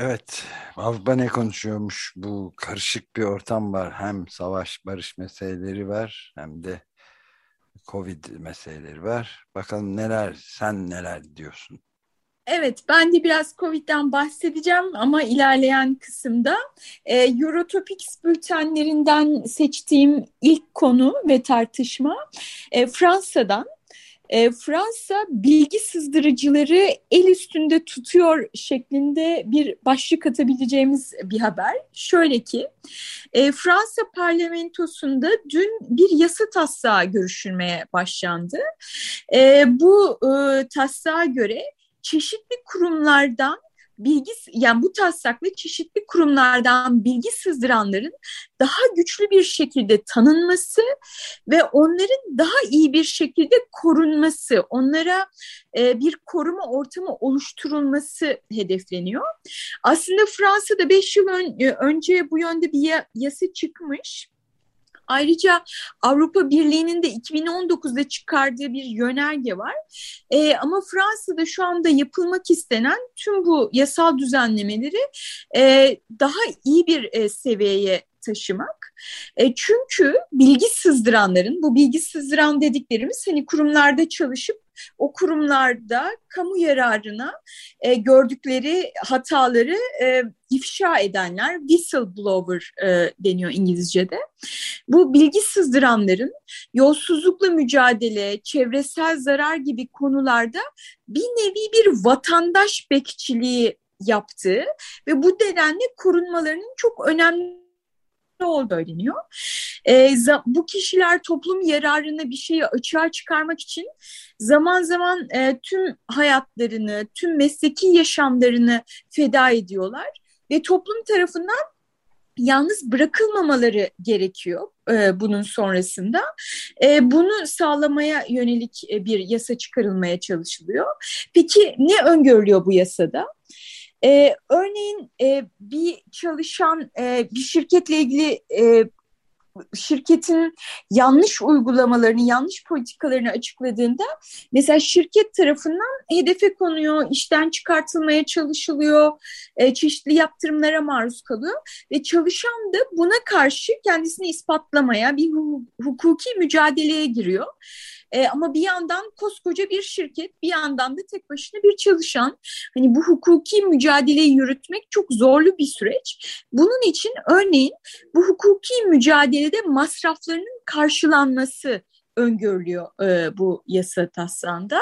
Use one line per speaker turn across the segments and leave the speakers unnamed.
Evet, Avrupa ne konuşuyormuş? Bu karışık bir ortam var. Hem savaş, barış meseleleri var hem de Covid meseleleri var. Bakalım neler, sen neler diyorsun?
Evet, ben de biraz Covid'den bahsedeceğim ama ilerleyen kısımda e, Eurotopics bültenlerinden seçtiğim ilk konu ve tartışma e, Fransa'dan. E, Fransa bilgi sızdırıcıları el üstünde tutuyor şeklinde bir başlık atabileceğimiz bir haber. Şöyle ki e, Fransa parlamentosunda dün bir yasa taslağı görüşülmeye başlandı. E, bu e, taslağa göre çeşitli kurumlardan bilgi yani bu taslakla çeşitli kurumlardan bilgi sızdıranların daha güçlü bir şekilde tanınması ve onların daha iyi bir şekilde korunması, onlara e, bir koruma ortamı oluşturulması hedefleniyor. Aslında Fransa'da beş yıl ön, önce bu yönde bir yasa çıkmış. Ayrıca Avrupa Birliği'nin de 2019'da çıkardığı bir yönerge var. E, ama Fransa'da şu anda yapılmak istenen tüm bu yasal düzenlemeleri e, daha iyi bir e, seviyeye taşımak. E, çünkü bilgi sızdıranların, bu bilgi sızdıran dediklerimiz hani kurumlarda çalışıp o kurumlarda kamu yararına e, gördükleri hataları e, ifşa edenler whistleblower e, deniyor İngilizce'de. Bu bilgi sızdıranların yolsuzlukla mücadele, çevresel zarar gibi konularda bir nevi bir vatandaş bekçiliği yaptığı ve bu nedenle korunmalarının çok önemli olduğu söyleniyor. E, bu kişiler toplum yararına bir şeyi açığa çıkarmak için zaman zaman e, tüm hayatlarını, tüm mesleki yaşamlarını feda ediyorlar ve toplum tarafından yalnız bırakılmamaları gerekiyor e, bunun sonrasında. E, bunu sağlamaya yönelik bir yasa çıkarılmaya çalışılıyor. Peki ne öngörülüyor bu yasada? E, örneğin e, bir çalışan e, bir şirketle ilgili e, şirketin yanlış uygulamalarını, yanlış politikalarını açıkladığında mesela şirket tarafından hedefe konuyor, işten çıkartılmaya çalışılıyor, e, çeşitli yaptırımlara maruz kalıyor ve çalışan da buna karşı kendisini ispatlamaya, bir hukuki mücadeleye giriyor. E, ama bir yandan koskoca bir şirket, bir yandan da tek başına bir çalışan. Hani bu hukuki mücadeleyi yürütmek çok zorlu bir süreç. Bunun için örneğin bu hukuki mücadelede masraflarının karşılanması öngörülüyor e, bu yasa taslağında.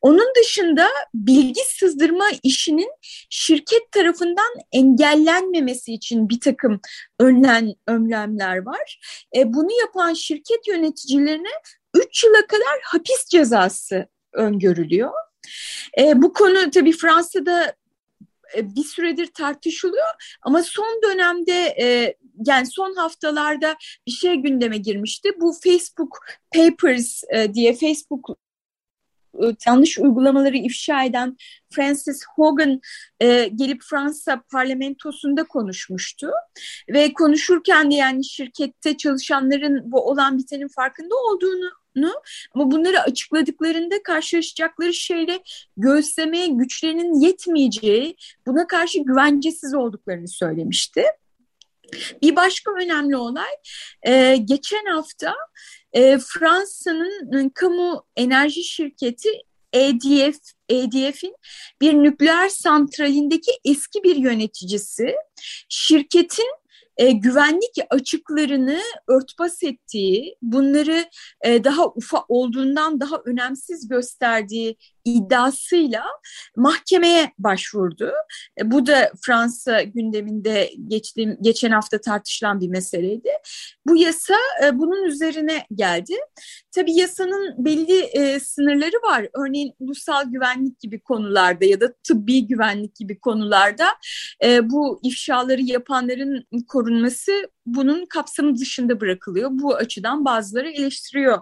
Onun dışında bilgi sızdırma işinin şirket tarafından engellenmemesi için bir takım önlen, önlemler var. E, bunu yapan şirket yöneticilerine 3 yıla kadar hapis cezası öngörülüyor. E, bu konu tabii Fransa'da e, bir süredir tartışılıyor ama son dönemde e, yani son haftalarda bir şey gündeme girmişti. Bu Facebook Papers e, diye Facebook yanlış uygulamaları ifşa eden Francis Hogan e, gelip Fransa parlamentosunda konuşmuştu. Ve konuşurken de yani şirkette çalışanların bu olan bitenin farkında olduğunu ama bunları açıkladıklarında karşılaşacakları şeyle göğüslemeye güçlerinin yetmeyeceği, buna karşı güvencesiz olduklarını söylemişti. Bir başka önemli olay, e, geçen hafta e, Fransa'nın kamu enerji şirketi EDF, EDF'in bir nükleer santralindeki eski bir yöneticisi. Şirketin e, güvenlik açıklarını örtbas ettiği, bunları e, daha ufa olduğundan daha önemsiz gösterdiği iddiasıyla mahkemeye başvurdu. E, bu da Fransa gündeminde geçtiğim, geçen hafta tartışılan bir meseleydi. Bu yasa e, bunun üzerine geldi. Tabii yasanın belli e, sınırları var. Örneğin ulusal güvenlik gibi konularda ya da tıbbi güvenlik gibi konularda bu ifşaları yapanların korunması bunun kapsamı dışında bırakılıyor. Bu açıdan bazıları eleştiriyor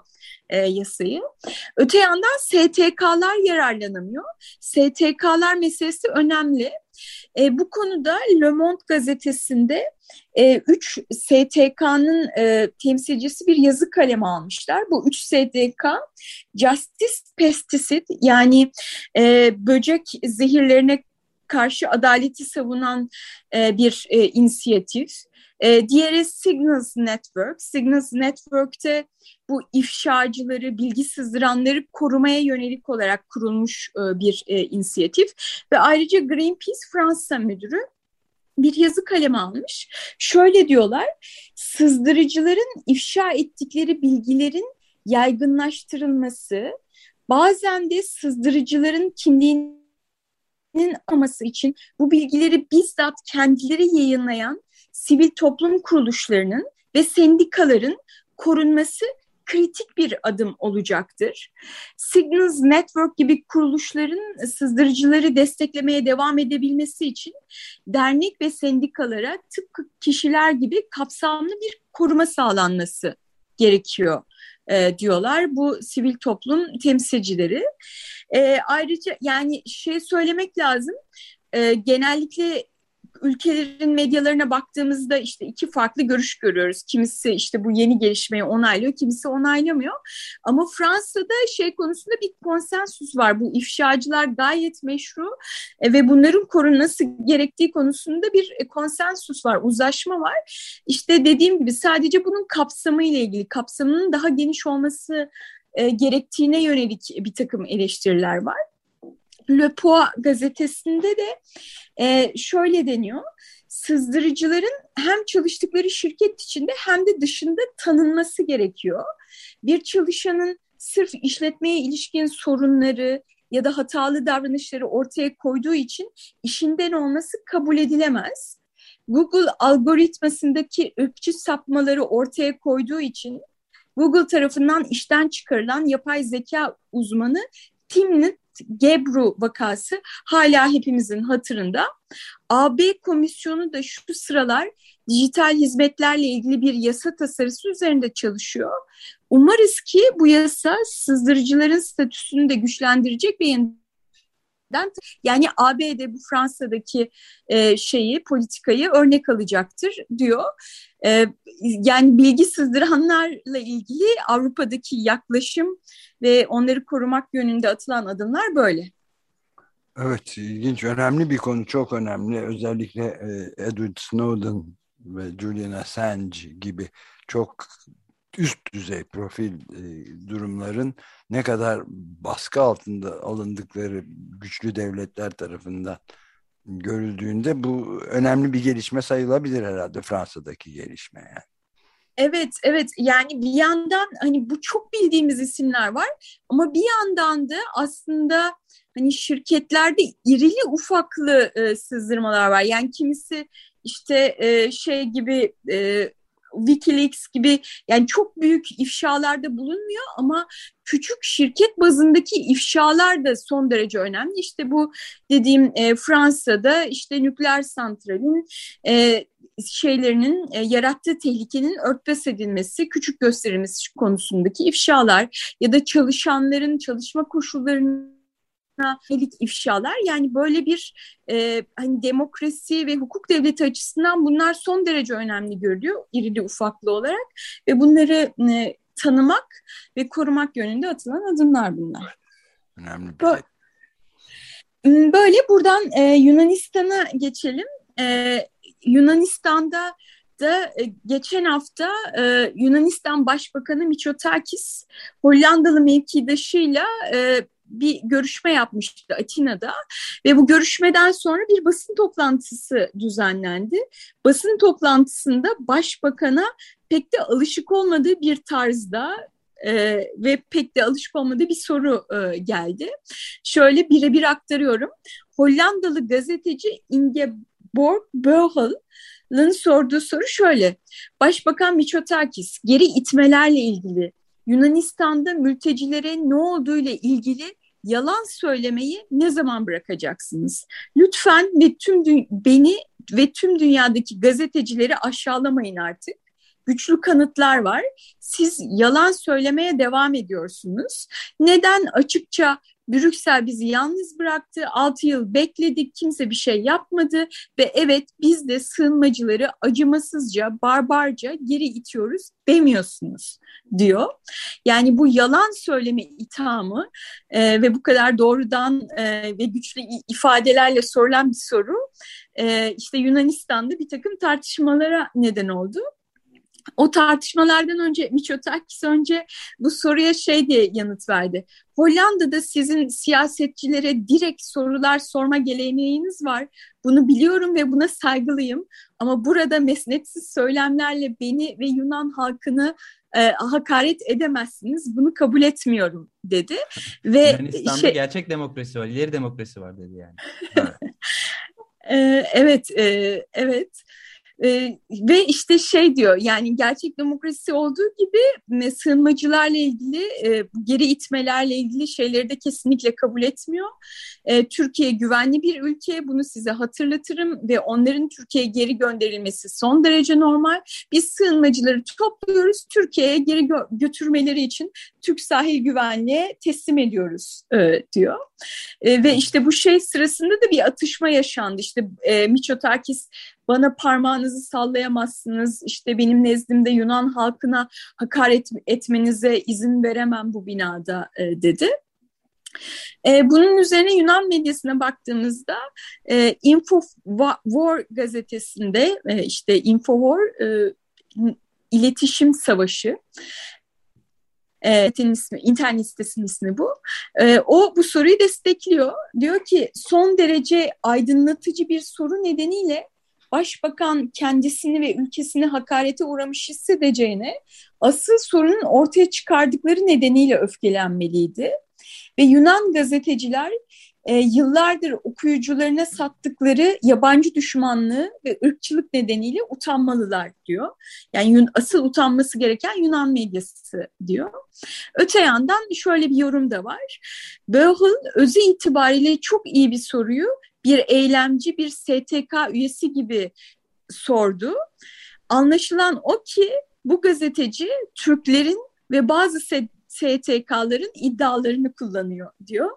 e, yasayı. Öte yandan STK'lar yararlanamıyor. STK'lar meselesi önemli. E, bu konuda Le Monde gazetesinde e, üç STK'nın e, temsilcisi bir yazı kalemi almışlar. Bu üç STK Justice Pesticide yani e, böcek zehirlerine karşı adaleti savunan e, bir e, inisiyatif. E, diğeri Signals Network. Signals Network'te bu ifşacıları, bilgi sızdıranları korumaya yönelik olarak kurulmuş e, bir e, inisiyatif. Ve ayrıca Greenpeace Fransa müdürü bir yazı kaleme almış. Şöyle diyorlar, sızdırıcıların ifşa ettikleri bilgilerin yaygınlaştırılması, bazen de sızdırıcıların kimliğinin aması için bu bilgileri bizzat kendileri yayınlayan sivil toplum kuruluşlarının ve sendikaların korunması kritik bir adım olacaktır. Signals Network gibi kuruluşların sızdırıcıları desteklemeye devam edebilmesi için dernek ve sendikalara tıpkı kişiler gibi kapsamlı bir koruma sağlanması gerekiyor e, diyorlar bu sivil toplum temsilcileri. E, ayrıca yani şey söylemek lazım e, genellikle ülkelerin medyalarına baktığımızda işte iki farklı görüş görüyoruz. Kimisi işte bu yeni gelişmeyi onaylıyor, kimisi onaylamıyor. Ama Fransa'da şey konusunda bir konsensus var. Bu ifşacılar gayet meşru e, ve bunların korunması gerektiği konusunda bir e, konsensus var, uzlaşma var. İşte dediğim gibi sadece bunun kapsamı ile ilgili, kapsamının daha geniş olması e, gerektiğine yönelik bir takım eleştiriler var. Le Poix gazetesinde de e, şöyle deniyor. Sızdırıcıların hem çalıştıkları şirket içinde hem de dışında tanınması gerekiyor. Bir çalışanın sırf işletmeye ilişkin sorunları ya da hatalı davranışları ortaya koyduğu için işinden olması kabul edilemez. Google algoritmasındaki ırkçı sapmaları ortaya koyduğu için Google tarafından işten çıkarılan yapay zeka uzmanı Timnit Gebru vakası hala hepimizin hatırında. AB komisyonu da şu sıralar dijital hizmetlerle ilgili bir yasa tasarısı üzerinde çalışıyor. Umarız ki bu yasa sızdırıcıların statüsünü de güçlendirecek ve yani ABD bu Fransa'daki e, şeyi politikayı örnek alacaktır diyor. E, yani bilgi sızdıranlarla ilgili Avrupa'daki yaklaşım ve onları korumak yönünde atılan adımlar böyle.
Evet, ilginç, önemli bir konu, çok önemli. Özellikle e, Edward Snowden ve Julian Assange gibi çok üst düzey profil e, durumların ne kadar baskı altında alındıkları güçlü devletler tarafından görüldüğünde bu önemli bir gelişme sayılabilir herhalde Fransa'daki gelişme yani.
Evet, evet. Yani bir yandan hani bu çok bildiğimiz isimler var ama bir yandan da aslında hani şirketlerde irili ufaklı e, sızdırmalar var. Yani kimisi işte e, şey gibi e, Wikileaks gibi yani çok büyük ifşalarda bulunmuyor ama küçük şirket bazındaki ifşalar da son derece önemli. İşte bu dediğim e, Fransa'da işte nükleer santralin e, şeylerinin e, yarattığı tehlikenin örtbas edilmesi, küçük gösterilmesi konusundaki ifşalar ya da çalışanların çalışma koşullarının yönelik ifşalar yani böyle bir e, hani demokrasi ve hukuk devleti açısından bunlar son derece önemli görülüyor irili ufaklı olarak ve bunları e, tanımak ve korumak yönünde atılan adımlar bunlar.
Önemli bir şey.
Böyle buradan e, Yunanistan'a geçelim. E, Yunanistan'da da e, geçen hafta e, Yunanistan Başbakanı Mitsotakis Hollandalı mevkidaşıyla e, bir görüşme yapmıştı Atina'da ve bu görüşmeden sonra bir basın toplantısı düzenlendi. Basın toplantısında başbakana pek de alışık olmadığı bir tarzda e, ve pek de alışık olmadığı bir soru e, geldi. Şöyle birebir aktarıyorum. Hollandalı gazeteci Ingeborg Beugel'ın sorduğu soru şöyle. Başbakan Mitsotakis geri itmelerle ilgili Yunanistan'da mültecilere ne olduğu ile ilgili yalan söylemeyi ne zaman bırakacaksınız? Lütfen ve tüm beni ve tüm dünyadaki gazetecileri aşağılamayın artık. Güçlü kanıtlar var. Siz yalan söylemeye devam ediyorsunuz. Neden açıkça Brüksel bizi yalnız bıraktı. 6 yıl bekledik. Kimse bir şey yapmadı ve evet biz de sığınmacıları acımasızca, barbarca geri itiyoruz demiyorsunuz diyor. Yani bu yalan söyleme ithamı e, ve bu kadar doğrudan e, ve güçlü ifadelerle sorulan bir soru e, işte Yunanistan'da bir takım tartışmalara neden oldu. O tartışmalardan önce Miçotakis önce bu soruya şey diye yanıt verdi. Hollanda'da sizin siyasetçilere direkt sorular sorma geleneğiniz var. Bunu biliyorum ve buna saygılıyım. Ama burada mesnetsiz söylemlerle beni ve Yunan halkını e, hakaret edemezsiniz. Bunu kabul etmiyorum dedi.
Ve Yunanistan'da şey, gerçek demokrasi var, ileri demokrasi var dedi yani.
evet, evet, e, evet. E, ve işte şey diyor yani gerçek demokrasi olduğu gibi sığınmacılarla ilgili e, geri itmelerle ilgili şeyleri de kesinlikle kabul etmiyor. E, Türkiye güvenli bir ülke bunu size hatırlatırım ve onların Türkiye'ye geri gönderilmesi son derece normal. Biz sığınmacıları topluyoruz Türkiye'ye geri gö götürmeleri için Türk sahil güvenliğe teslim ediyoruz e, diyor. E, ve işte bu şey sırasında da bir atışma yaşandı. İşte e, Miçotakis bana parmağınızı sallayamazsınız, işte benim nezdimde Yunan halkına hakaret etmenize izin veremem bu binada e, dedi. E, bunun üzerine Yunan medyasına baktığımızda e, Infowar gazetesinde e, işte Infowar e, iletişim savaşı e, ismi, internet sitesinin ismi bu. O bu soruyu destekliyor. Diyor ki son derece aydınlatıcı bir soru nedeniyle başbakan kendisini ve ülkesini hakarete uğramış hissedeceğine asıl sorunun ortaya çıkardıkları nedeniyle öfkelenmeliydi. Ve Yunan gazeteciler e, yıllardır okuyucularına sattıkları yabancı düşmanlığı ve ırkçılık nedeniyle utanmalılar diyor. Yani asıl utanması gereken Yunan medyası diyor. Öte yandan şöyle bir yorum da var. Böhl özü itibariyle çok iyi bir soruyu bir eylemci, bir STK üyesi gibi sordu. Anlaşılan o ki bu gazeteci Türklerin ve bazı STK'ların iddialarını kullanıyor diyor.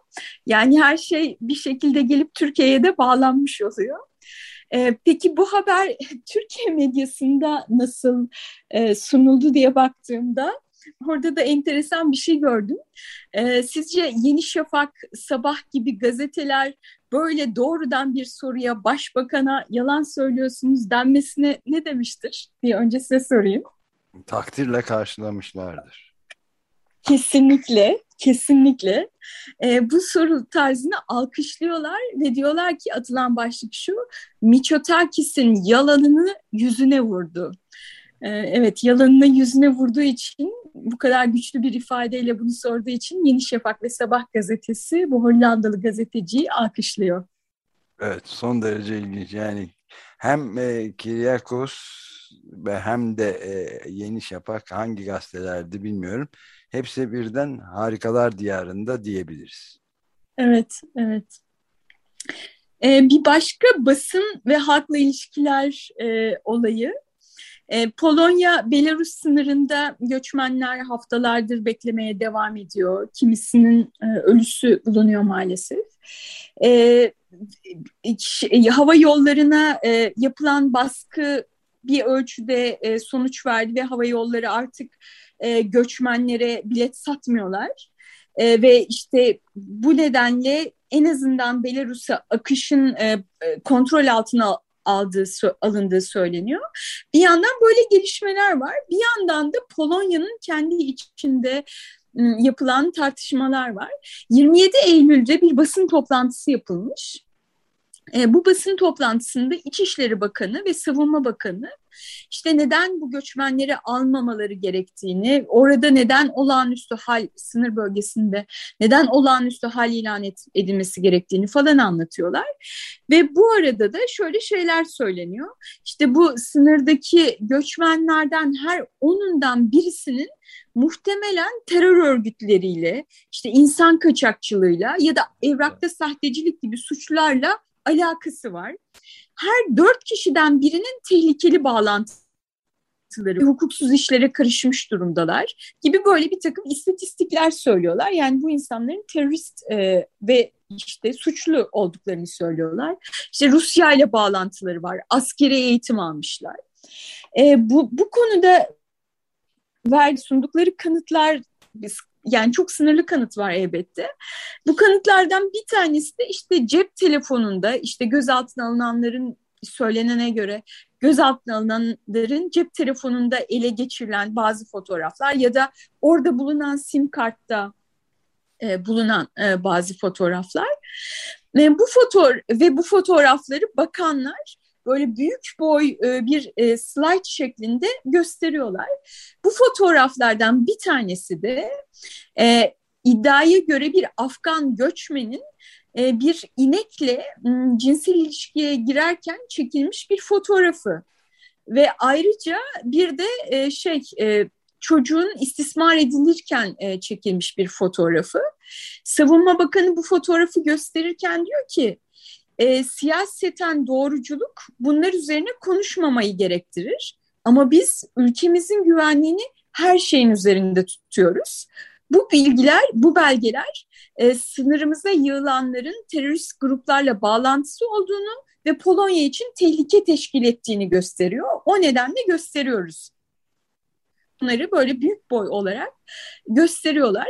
Yani her şey bir şekilde gelip Türkiye'ye de bağlanmış oluyor. Ee, peki bu haber Türkiye medyasında nasıl e, sunuldu diye baktığımda orada da enteresan bir şey gördüm. Ee, sizce Yeni Şafak, Sabah gibi gazeteler böyle doğrudan bir soruya başbakana yalan söylüyorsunuz denmesine ne demiştir diye önce size sorayım.
Takdirle karşılamışlardır.
Kesinlikle, kesinlikle. E, bu soru tarzını alkışlıyorlar ve diyorlar ki atılan başlık şu, Miçotakis'in yalanını yüzüne vurdu. E, evet, yalanını yüzüne vurduğu için bu kadar güçlü bir ifadeyle bunu sorduğu için Yeni Şafak ve Sabah gazetesi bu Hollandalı gazeteciyi alkışlıyor.
Evet son derece ilginç yani hem e, Kiryakos ve hem de e, Yeni Şafak hangi gazetelerdi bilmiyorum. Hepsi birden harikalar diyarında diyebiliriz.
Evet, evet. Ee, bir başka basın ve halkla ilişkiler e, olayı e, Polonya Belarus sınırında göçmenler haftalardır beklemeye devam ediyor. Kimisinin e, ölüsü bulunuyor maalesef. E, hava yollarına yapılan baskı bir ölçüde sonuç verdi ve hava yolları artık göçmenlere bilet satmıyorlar. Ve işte bu nedenle en azından Belarus'a akışın kontrol altına aldığı alındığı söyleniyor. Bir yandan böyle gelişmeler var. Bir yandan da Polonya'nın kendi içinde yapılan tartışmalar var. 27 Eylül'de bir basın toplantısı yapılmış. E, bu basın toplantısında İçişleri Bakanı ve Savunma Bakanı işte neden bu göçmenleri almamaları gerektiğini, orada neden olağanüstü hal sınır bölgesinde neden olağanüstü hal ilan edilmesi gerektiğini falan anlatıyorlar. Ve bu arada da şöyle şeyler söyleniyor. İşte bu sınırdaki göçmenlerden her onundan birisinin muhtemelen terör örgütleriyle, işte insan kaçakçılığıyla ya da evrakta sahtecilik gibi suçlarla alakası var. Her dört kişiden birinin tehlikeli bağlantıları, hukuksuz işlere karışmış durumdalar gibi böyle bir takım istatistikler söylüyorlar. Yani bu insanların terörist e, ve işte suçlu olduklarını söylüyorlar. İşte Rusya ile bağlantıları var, askeri eğitim almışlar. E, bu, bu konuda verdi sundukları kanıtlar biz yani çok sınırlı kanıt var elbette. Bu kanıtlardan bir tanesi de işte cep telefonunda işte gözaltına alınanların söylenene göre gözaltına alınanların cep telefonunda ele geçirilen bazı fotoğraflar ya da orada bulunan sim kartta e, bulunan e, bazı fotoğraflar. E, bu foto ve bu fotoğrafları bakanlar böyle büyük boy e, bir e, slide şeklinde gösteriyorlar. Bu fotoğraflardan bir tanesi de e, iddiaya göre bir Afgan göçmenin e, bir inekle cinsel ilişkiye girerken çekilmiş bir fotoğrafı. Ve ayrıca bir de e, şey e, çocuğun istismar edilirken e, çekilmiş bir fotoğrafı. Savunma Bakanı bu fotoğrafı gösterirken diyor ki e, siyaseten doğruculuk bunlar üzerine konuşmamayı gerektirir. Ama biz ülkemizin güvenliğini her şeyin üzerinde tutuyoruz. Bu bilgiler, bu belgeler e, sınırımıza yığılanların terörist gruplarla bağlantısı olduğunu ve Polonya için tehlike teşkil ettiğini gösteriyor. O nedenle gösteriyoruz. Bunları böyle büyük boy olarak gösteriyorlar.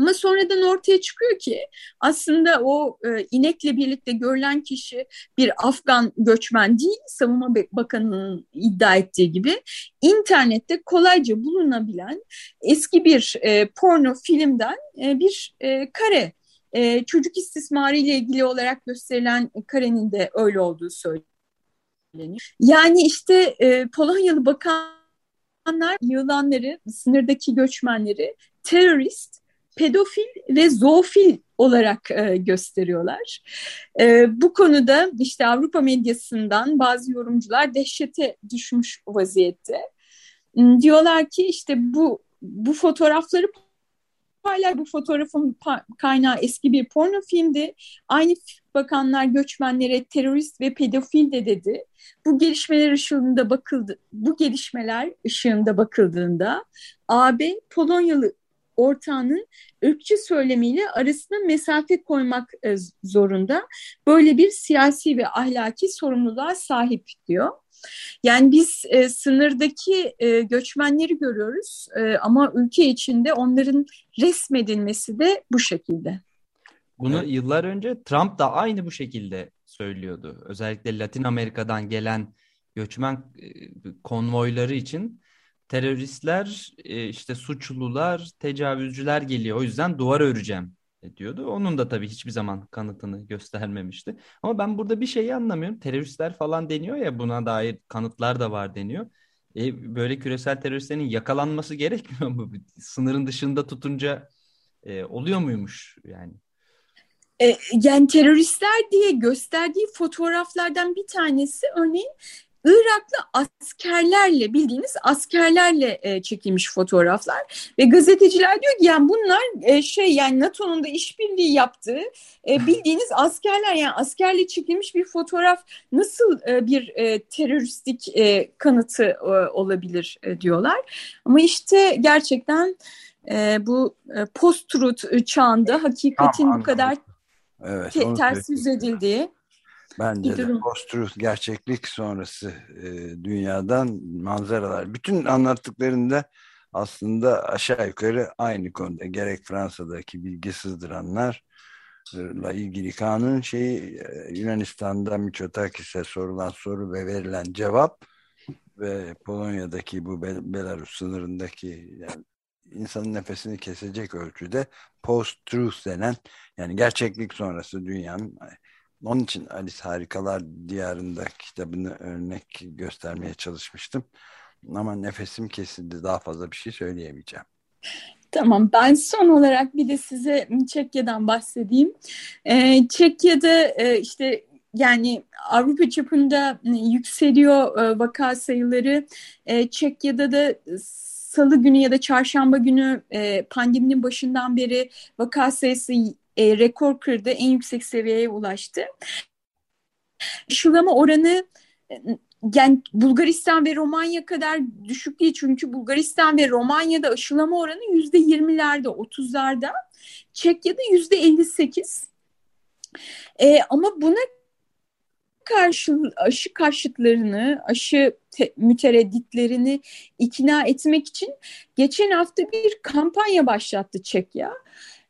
Ama sonradan ortaya çıkıyor ki aslında o e, inekle birlikte görülen kişi bir Afgan göçmen değil, Savunma Bakanı'nın iddia ettiği gibi internette kolayca bulunabilen eski bir e, porno filmden e, bir e, kare. E, çocuk istismarı ile ilgili olarak gösterilen karenin de öyle olduğu söyleniyor. Yani işte e, Polonyalı bakanlar yılanları, sınırdaki göçmenleri terörist pedofil ve zoofil olarak e, gösteriyorlar. E, bu konuda işte Avrupa medyasından bazı yorumcular dehşete düşmüş vaziyette. Diyorlar ki işte bu bu fotoğrafları paylar bu fotoğrafın kaynağı eski bir porno filmdi. Aynı bakanlar göçmenlere terörist ve pedofil de dedi. Bu gelişmeler ışığında bakıldı. Bu gelişmeler ışığında bakıldığında AB Polonyalı ortağının ırkçı söylemiyle arasına mesafe koymak e, zorunda. Böyle bir siyasi ve ahlaki sorumluluğa sahip diyor. Yani biz e, sınırdaki e, göçmenleri görüyoruz e, ama ülke içinde onların resmedilmesi de bu şekilde.
Bunu evet. yıllar önce Trump da aynı bu şekilde söylüyordu. Özellikle Latin Amerika'dan gelen göçmen e, konvoyları için teröristler, e, işte suçlular, tecavüzcüler geliyor. O yüzden duvar öreceğim diyordu. Onun da tabii hiçbir zaman kanıtını göstermemişti. Ama ben burada bir şeyi anlamıyorum. Teröristler falan deniyor ya buna dair kanıtlar da var deniyor. E, böyle küresel teröristlerin yakalanması gerekmiyor mu? Sınırın dışında tutunca e, oluyor muymuş yani?
E, yani teröristler diye gösterdiği fotoğraflardan bir tanesi örneğin Iraklı askerlerle bildiğiniz askerlerle e, çekilmiş fotoğraflar. Ve gazeteciler diyor ki yani bunlar e, şey yani NATO'nun da işbirliği yaptığı e, bildiğiniz askerler yani askerle çekilmiş bir fotoğraf nasıl e, bir e, teröristik e, kanıtı e, olabilir e, diyorlar. Ama işte gerçekten e, bu e, post-truth çağında hakikatin tamam, bu kadar evet, te- ters yüz edildiği
Bence de post-truth gerçeklik sonrası e, dünyadan manzaralar. Bütün anlattıklarında aslında aşağı yukarı aynı konuda. Gerek Fransa'daki bilgi sızdıranlarla ilgili kanun şeyi e, Yunanistan'da Miçotakis'e sorulan soru ve verilen cevap ve Polonya'daki bu Belarus sınırındaki yani insanın nefesini kesecek ölçüde post-truth denen yani gerçeklik sonrası dünyanın onun için Alice Harikalar Diyarında kitabını örnek göstermeye çalışmıştım. Ama nefesim kesildi. Daha fazla bir şey söyleyemeyeceğim.
Tamam ben son olarak bir de size Çekya'dan bahsedeyim. Ee, Çekya'da e, işte yani Avrupa çapında yükseliyor e, vaka sayıları. E, Çekya'da da salı günü ya da çarşamba günü e, pandeminin başından beri vaka sayısı e, rekor kırdı. En yüksek seviyeye ulaştı. Aşılama oranı yani Bulgaristan ve Romanya kadar düşük değil. Çünkü Bulgaristan ve Romanya'da aşılama oranı yüzde yirmilerde, otuzlarda. Çekya'da yüzde elli sekiz. E, ama buna karşı aşı karşıtlarını, aşı te, müteredditlerini ikna etmek için geçen hafta bir kampanya başlattı Çekya.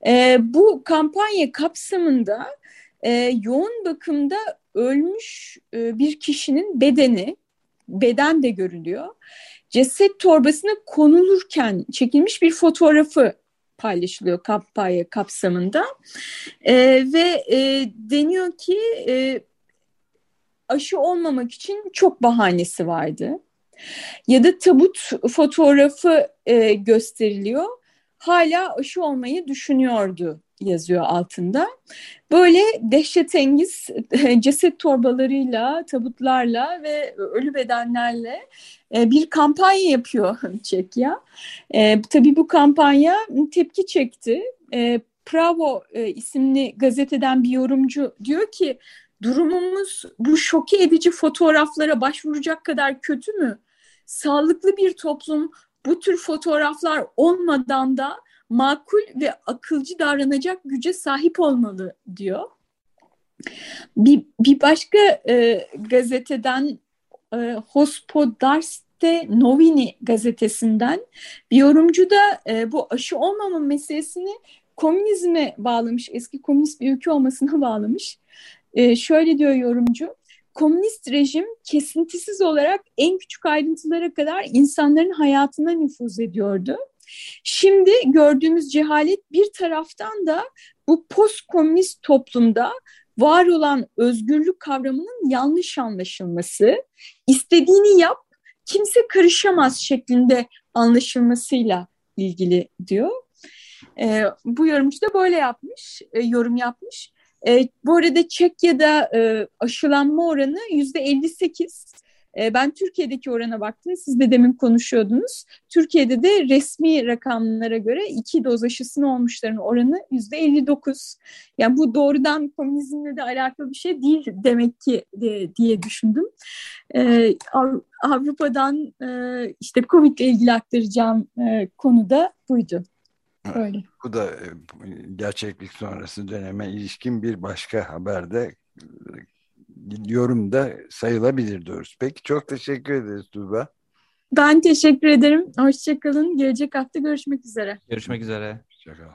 E, bu kampanya kapsamında e, yoğun bakımda ölmüş e, bir kişinin bedeni, beden de görülüyor. Ceset torbasına konulurken çekilmiş bir fotoğrafı paylaşılıyor kampanya kapsamında e, ve e, deniyor ki e, aşı olmamak için çok bahanesi vardı. Ya da tabut fotoğrafı e, gösteriliyor. Hala aşı olmayı düşünüyordu yazıyor altında. Böyle dehşetengiz ceset torbalarıyla, tabutlarla ve ölü bedenlerle e, bir kampanya yapıyor Çekya. E, tabii bu kampanya tepki çekti. E, Bravo e, isimli gazeteden bir yorumcu diyor ki durumumuz bu şoke edici fotoğraflara başvuracak kadar kötü mü? Sağlıklı bir toplum bu tür fotoğraflar olmadan da makul ve akılcı davranacak güce sahip olmalı diyor. Bir, bir başka e, gazeteden e, Hospodarste Novini gazetesinden bir yorumcu da e, bu aşı olmama meselesini komünizme bağlamış, eski komünist bir ülke olmasına bağlamış. E, şöyle diyor yorumcu, komünist rejim kesintisiz olarak en küçük ayrıntılara kadar insanların hayatına nüfuz ediyordu. Şimdi gördüğümüz cehalet bir taraftan da bu postkomünist toplumda var olan özgürlük kavramının yanlış anlaşılması, istediğini yap, kimse karışamaz şeklinde anlaşılmasıyla ilgili diyor. E, bu yorumcu da böyle yapmış, e, yorum yapmış. E, bu arada Çekya'da e, aşılanma oranı yüzde 58. E, ben Türkiye'deki orana baktım. Siz de demin konuşuyordunuz. Türkiye'de de resmi rakamlara göre iki doz aşısını olmuşların oranı yüzde 59. Yani bu doğrudan komünizmle de alakalı bir şey değil demek ki de, diye düşündüm. E, Avrupa'dan e, işte Covid ile ilgili aktaracağım e, konu da buydu.
Öyle. Bu da e, gerçeklik sonrası döneme ilişkin bir başka haberde yorum da sayılabilir diyoruz. Peki çok teşekkür ederiz Tuğba.
Ben teşekkür ederim. Hoşçakalın. Gelecek hafta görüşmek üzere.
Görüşmek üzere.
Hoşçakalın.